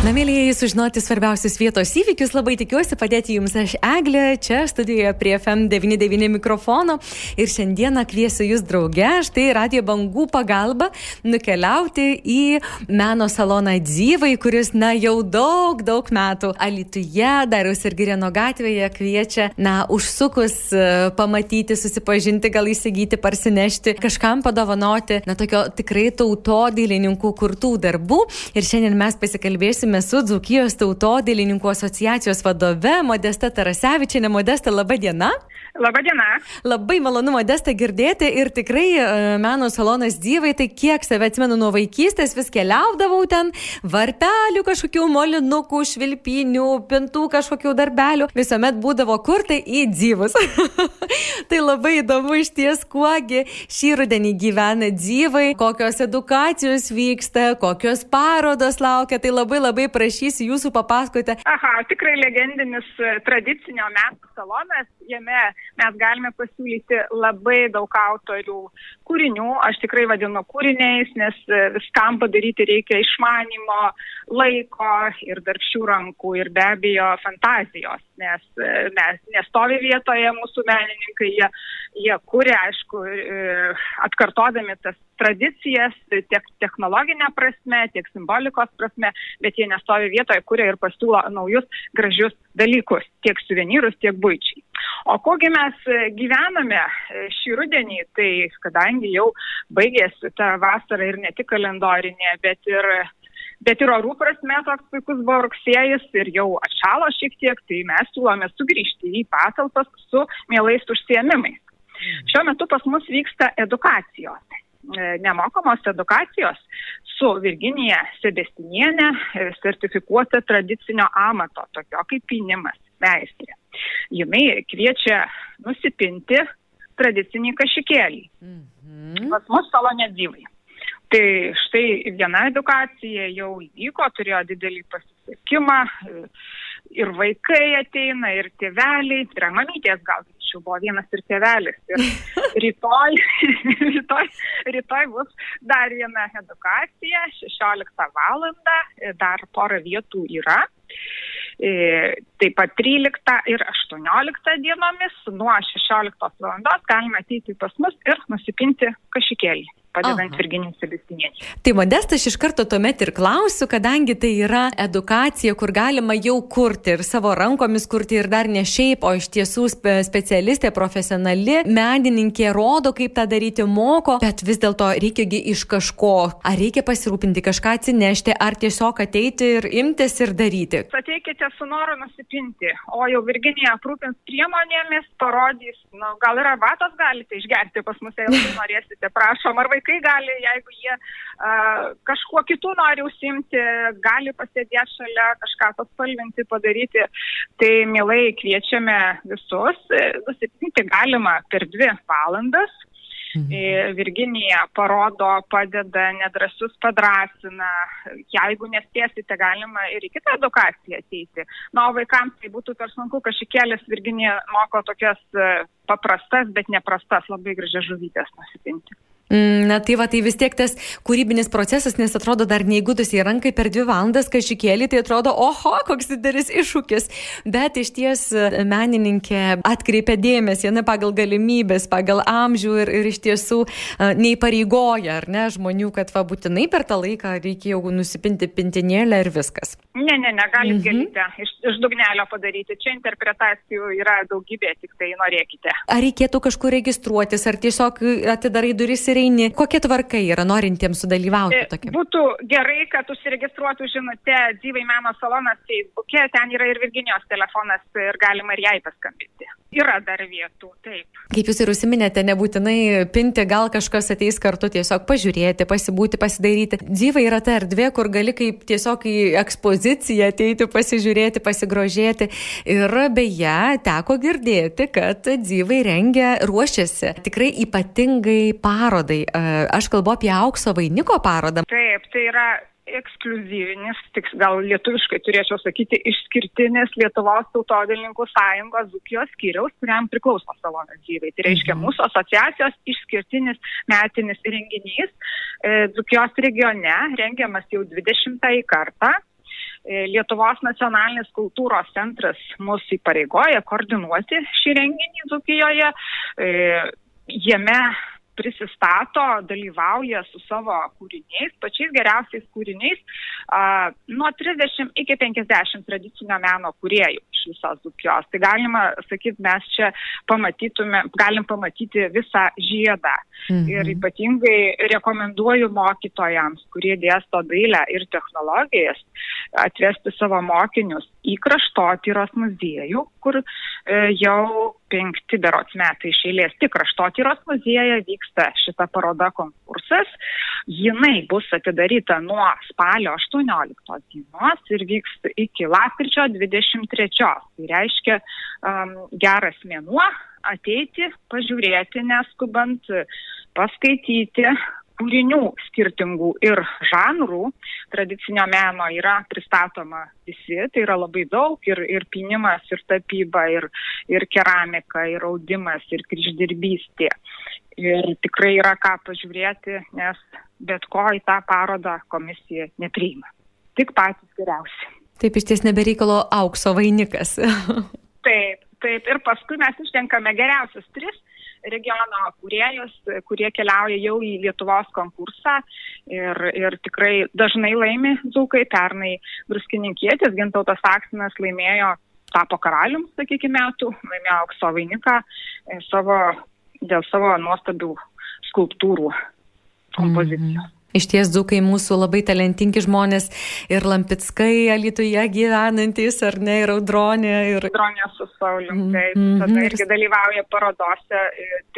Na, mėlyjeji, sužinoti svarbiausius vietos įvykius, labai tikiuosi padėti jums aš Eglė, čia studijoje prie FM99 mikrofono ir šiandieną kviesiu jūs drauge, štai radio bangų pagalba, nukeliauti į meno saloną Dzyvai, kuris, na, jau daug, daug metų Alituje, Dariaus ir Girėno gatvėje kviečia, na, užsukus e, pamatyti, susipažinti, gal įsigyti, parsinešti, kažkam padovanoti, na, tokio tikrai tautodailininkų kurtų darbų. Ir šiandien mes pasikalbėsime kalbėsime su Dzukijos tautodėlininkų asociacijos vadove Modesta Tarasevičiane. Modesta, laba diena. Labadiena. Labai malonu modestą girdėti ir tikrai e, meno salonas gyvai, tai kiek save atsimenu nuo vaikystės, vis keliaudavau ten, varpelių kažkokių molinukų, švilpinių, pintų kažkokių darbelių, visuomet būdavo kur tai į gyvus. tai labai įdomu iš ties, kuogi šį rudenį gyvena gyvai, kokios edukacijos vyksta, kokios parodos laukia, tai labai labai prašysiu jūsų papasakoti. Aha, tikrai legendinis e, tradicinio metų salonas, jame mes galime pasiūlyti labai daug autorių kūrinių, aš tikrai vadinu kūriniais, nes e, viskam padaryti reikia išmanimo, laiko ir darbščių rankų ir be abejo fantazijos, nes mes nestovi vietoje mūsų menininkai, jie, jie kūrė, aišku, e, atkartodami tas tradicijas tiek technologinė prasme, tiek simbolikos prasme, bet jie nestovi vietoje, kuria ir pasiūlo naujus gražius dalykus, tiek suvenyrus, tiek būčiai. O kogi mes gyvename šį rudenį, tai kadangi jau baigėsi ta vasara ir ne tik kalendorinė, bet ir Bet ir orų prasme toks puikus buvo rugsėjais ir jau atšalo šiek tiek, tai mes siūlome sugrįžti į patalpas su mielais užsiemimais. Šiuo metu pas mus vyksta edukacijos. E, nemokamos edukacijos su Virginija Sebestinienė, e, sertifikuota tradicinio amato, tokio kaip pinimas, meistrė. Jinai kviečia nusipinti tradicinį kažkėlį. Mhm. Pas mus salonė gyvai. Tai štai viena edukacija jau įvyko, turėjo didelį pasisekimą ir vaikai ateina, ir tėveliai, tai yra mamytės gal greičiau buvo vienas ir tėvelis. Ir rytoj, rytoj, rytoj bus dar viena edukacija, 16 val. dar pora vietų yra. E, taip pat 13 ir 18 dienomis nuo 16 val. galime ateiti pas mus ir nusipinti kažkėlį padedant Virginijai Sebestinienei. Tai modestas iš karto tuomet ir klausiu, kadangi tai yra edukacija, kur galima jau kurti ir savo rankomis kurti ir dar ne šiaip, o iš tiesų spe specialistė, profesionali, menininkė rodo, kaip tą daryti, moko, bet vis dėlto reikiagi iš kažko. Ar reikia pasirūpinti, kažką atsinešti, ar tiesiog ateiti ir imtis ir daryti? Ateikite su noru nusipinti, o jau Virginija aprūpins priemonėmis, parodys, nu, gal ir arbatos galite išgerti pas mus, jeigu norėsite, prašom, ar vaikai vaikai gali, jeigu jie uh, kažkuo kitų nori užsimti, gali pasėdėti šalia, kažką paspalvinti, padaryti, tai mielai kviečiame visus. Nusipinti galima per dvi valandas. Mhm. Virginija parodo, padeda, nedrasus padrasina. Jeigu nespėsite, galima ir į kitą edukaciją ateiti. Na, o vaikams tai būtų per sunku, kažkėlės Virginija moko tokias paprastas, bet neprastas, labai gražias žuvytės nusipinti. Mm, na tai va, tai vis tiek tas kūrybinis procesas, nes atrodo dar neįgudus į ranką per dvi valandas kažkėlį, tai atrodo, oho, koks didelis iššūkis. Bet iš ties e, menininkė atkreipia dėmesį, ne pagal galimybės, pagal amžių ir, ir iš tiesų uh, neįpareigoja, ar ne, žmonių, kad va būtinai per tą laiką reikėjo nusipinti pintinėlę ir viskas. Ne, ne, negalit mhm. gėlytę iš, iš dugnelio padaryti. Čia interpretacijų yra daugybė, tik tai norėkite. Ar reikėtų kažkur registruotis, ar tiesiog atidarai duris ir eini? Kokia tvarka yra norintiems sudalyvauti e, tokia? Būtų gerai, kad užsiregistruotų žinutė Dyvai meno salonas Facebook'e, ten yra ir Virginijos telefonas ir galima ir jai paskambinti. Yra dar vietų, taip. Kaip jūs ir užsiminėte, nebūtinai pinti, gal kažkas ateis kartu tiesiog pažiūrėti, pasibūti, pasidaryti. Dyva yra ta erdvė, kur gali kaip tiesiog į ekspoziciją ateiti, pasižiūrėti, pasigrožėti. Ir beje, teko girdėti, kad dyvai rengia, ruošiasi tikrai ypatingai parodai. Aš kalbu apie aukso vainiko parodą. Taip, tai yra ekskluzyvinis, tik gal lietuviškai turėčiau sakyti, išskirtinis Lietuvos tautodėlininkų sąjungos Zukijos skyriaus, kuriam priklauso salonas gyvai. Tai reiškia mhm. mūsų asociacijos išskirtinis metinis renginys Zukijos e, regione, rengiamas jau 20 kartą. E, Lietuvos nacionalinis kultūros centras mus įpareigoja koordinuoti šį renginį Zukijoje. E, jame prisistato, dalyvauja su savo kūriniais, pačiais geriausiais kūriniais, nuo 30 iki 50 tradicinio meno kuriejų visos Dukijos. Tai galima sakyti, mes čia pamatytume, galim pamatyti visą žiedą. Mhm. Ir ypatingai rekomenduoju mokytojams, kurie dėsto dailę ir technologijas, atvesti savo mokinius į kraštotyros muziejų, kur e, jau penkti berots metai iš eilės tik kraštotyros muziejuje vyksta šita paroda konkursas. Jinai bus atidaryta nuo spalio 18 dienos ir vyks iki lapkričio 23. Tai reiškia um, geras mėnuo ateiti, pažiūrėti, neskubant, paskaityti, kūrinių skirtingų ir žanrų tradicinio meno yra pristatoma visi, tai yra labai daug ir, ir pinimas, ir tapyba, ir, ir keramika, ir audimas, ir kryždirbystė. Ir tikrai yra ką pažiūrėti, nes bet ko į tą parodą komisija nepriima. Tik patys geriausi. Taip iš ties nebereikalo aukso vainikas. taip, taip. Ir paskui mes ištenkame geriausius tris regiono kūrėjus, kurie keliauja jau į Lietuvos konkursą ir, ir tikrai dažnai laimi dzūkai. Pernai druskininkietis Gintautas Aksinas laimėjo, tapo karalium, sakykime, metų, laimėjo aukso vainiką e, savo, dėl savo nuostabių skulptūrų kompozicijų. Mm -hmm. Iš ties dzūkai mūsų labai talentingi žmonės ir Lampickai, Alitoje gyvenantis, ar ne, ir Audronė. Ir... Audronė su Saulium, mhm, taip, mm -hmm. tada irgi dalyvauja parodose,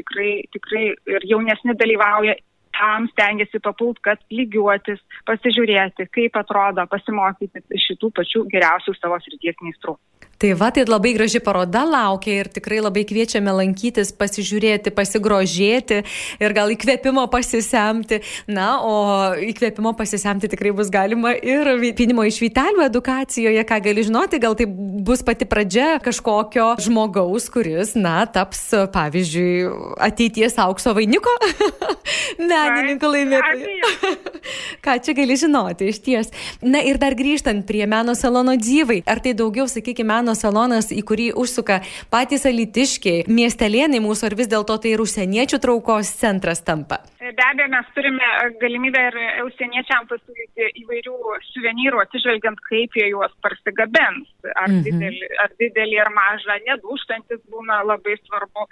tikrai, tikrai ir jaunesni dalyvauja tam stengiasi papult, kad lygiuotis, pasižiūrėti, kaip atrodo, pasimokyti šitų pačių geriausių savo srities meistrų. Tai va, tai labai graži paroda laukia ir tikrai labai kviečiame lankytis, pasižiūrėti, pasigrožėti ir gal įkvėpimo pasisemti. Na, o įkvėpimo pasisemti tikrai bus galima ir pinimo iš vytelių edukacijoje, ką gali žinoti, gal tai bus pati pradžia kažkokio žmogaus, kuris, na, taps, pavyzdžiui, ateities aukso vainiko menininko laimėtoju. ką čia gali žinoti, iš ties. Na ir dar grįžtant prie meno salono gyvai, ar tai daugiau, sakykime, meno salonas, į kurį užsuka patys alitiškiai, miestelėnai mūsų, ar vis dėlto tai ir užsieniečių traukos centras tampa? Be abejo, mes turime galimybę ir užsieniečiam pasiūlyti įvairių suvenyrų, atsižvelgiant, kaip jie juos parsigabens. Ar, mhm. Didelį, ar didelį, ar mažą, nedūštantis būna labai svarbu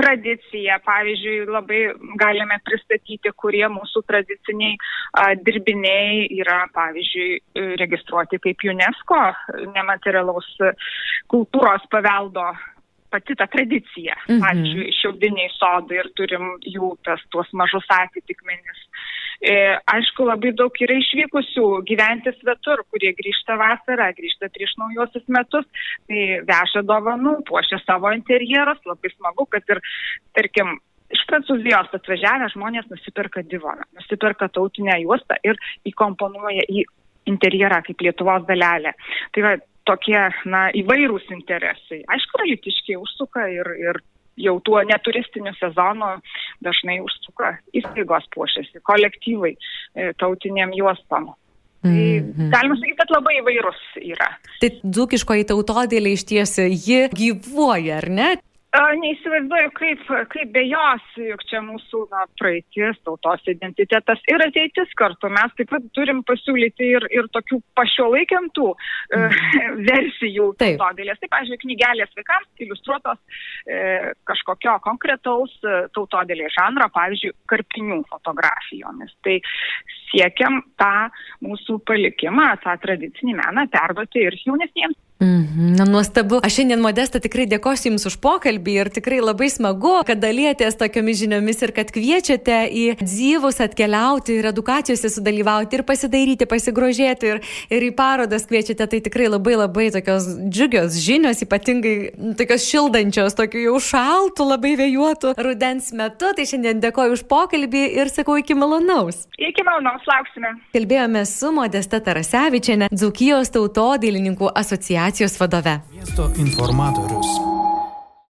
tradicija. Pavyzdžiui, labai galime pristatyti, kurie mūsų tradiciniai a, dirbiniai yra, pavyzdžiui, registruoti kaip UNESCO nematerialaus kultūros paveldo pati ta tradicija. Mhm. Pavyzdžiui, šiaudiniai sodai ir turim jų tas tuos mažus atitikmenis. E, aišku, labai daug yra išvykusių gyventi svetur, kurie grįžta vasarą, grįžta prieš naujosius metus, tai veža dovanų, puošia savo interjerus, labai smagu, kad ir, tarkim, iš Prancūzijos atvažiavę žmonės nusipirka divoną, nusipirka tautinę juostą ir įkomponuoja į interjerą kaip Lietuvos dalelę. Tai va, tokie, na, įvairūs interesai. Aišku, ralitiškiai užsuka ir, ir jau tuo neturistiniu sezonu dažnai užsuka įstaigos puošiasi, kolektyvai e, tautiniam juostam. Tai mm -hmm. galima sakyti, kad labai įvairus yra. Tai dzūkiškoji tautodėlė iš ties ji gyvuoja, ar ne? Neįsivaizduoju, kaip, kaip be jos, juk čia mūsų na, praeitis, tautos identitetas ir ateitis kartu. Mes taip pat turim pasiūlyti ir, ir tokių pašiolaikiantų mm. versijų tautodėlės. Taip, pažiūrėjau, knygelės vaikams iliustruotos e, kažkokio konkretaus e, tautodėlės žanro, pavyzdžiui, karpinių fotografijomis. Tai siekiam tą mūsų palikimą, tą tradicinį meną perduoti ir jaunesniems Mhm, na, nuostabu. Aš šiandien modestą tikrai dėkosiu Jums už pokalbį ir tikrai labai smagu, kad dalėtės tokiomis žiniomis ir kad kviečiate į dzyvus atkeliauti ir edukacijose sudalyvauti ir pasidairyti, pasigrožėti ir, ir į parodas kviečiate. Tai tikrai labai labai tokios džiugios žinios, ypatingai tokios šildančios, tokių jau šaltų, labai vėjuotų rudens metu. Tai šiandien dėkoju už pokalbį ir sakau iki malonaus. Iki malonaus, lauksime. Kalbėjome su Modesta Tarasevičiane, Dzukijos tautodailininkų asociacijos vadove. Miesto informatorius.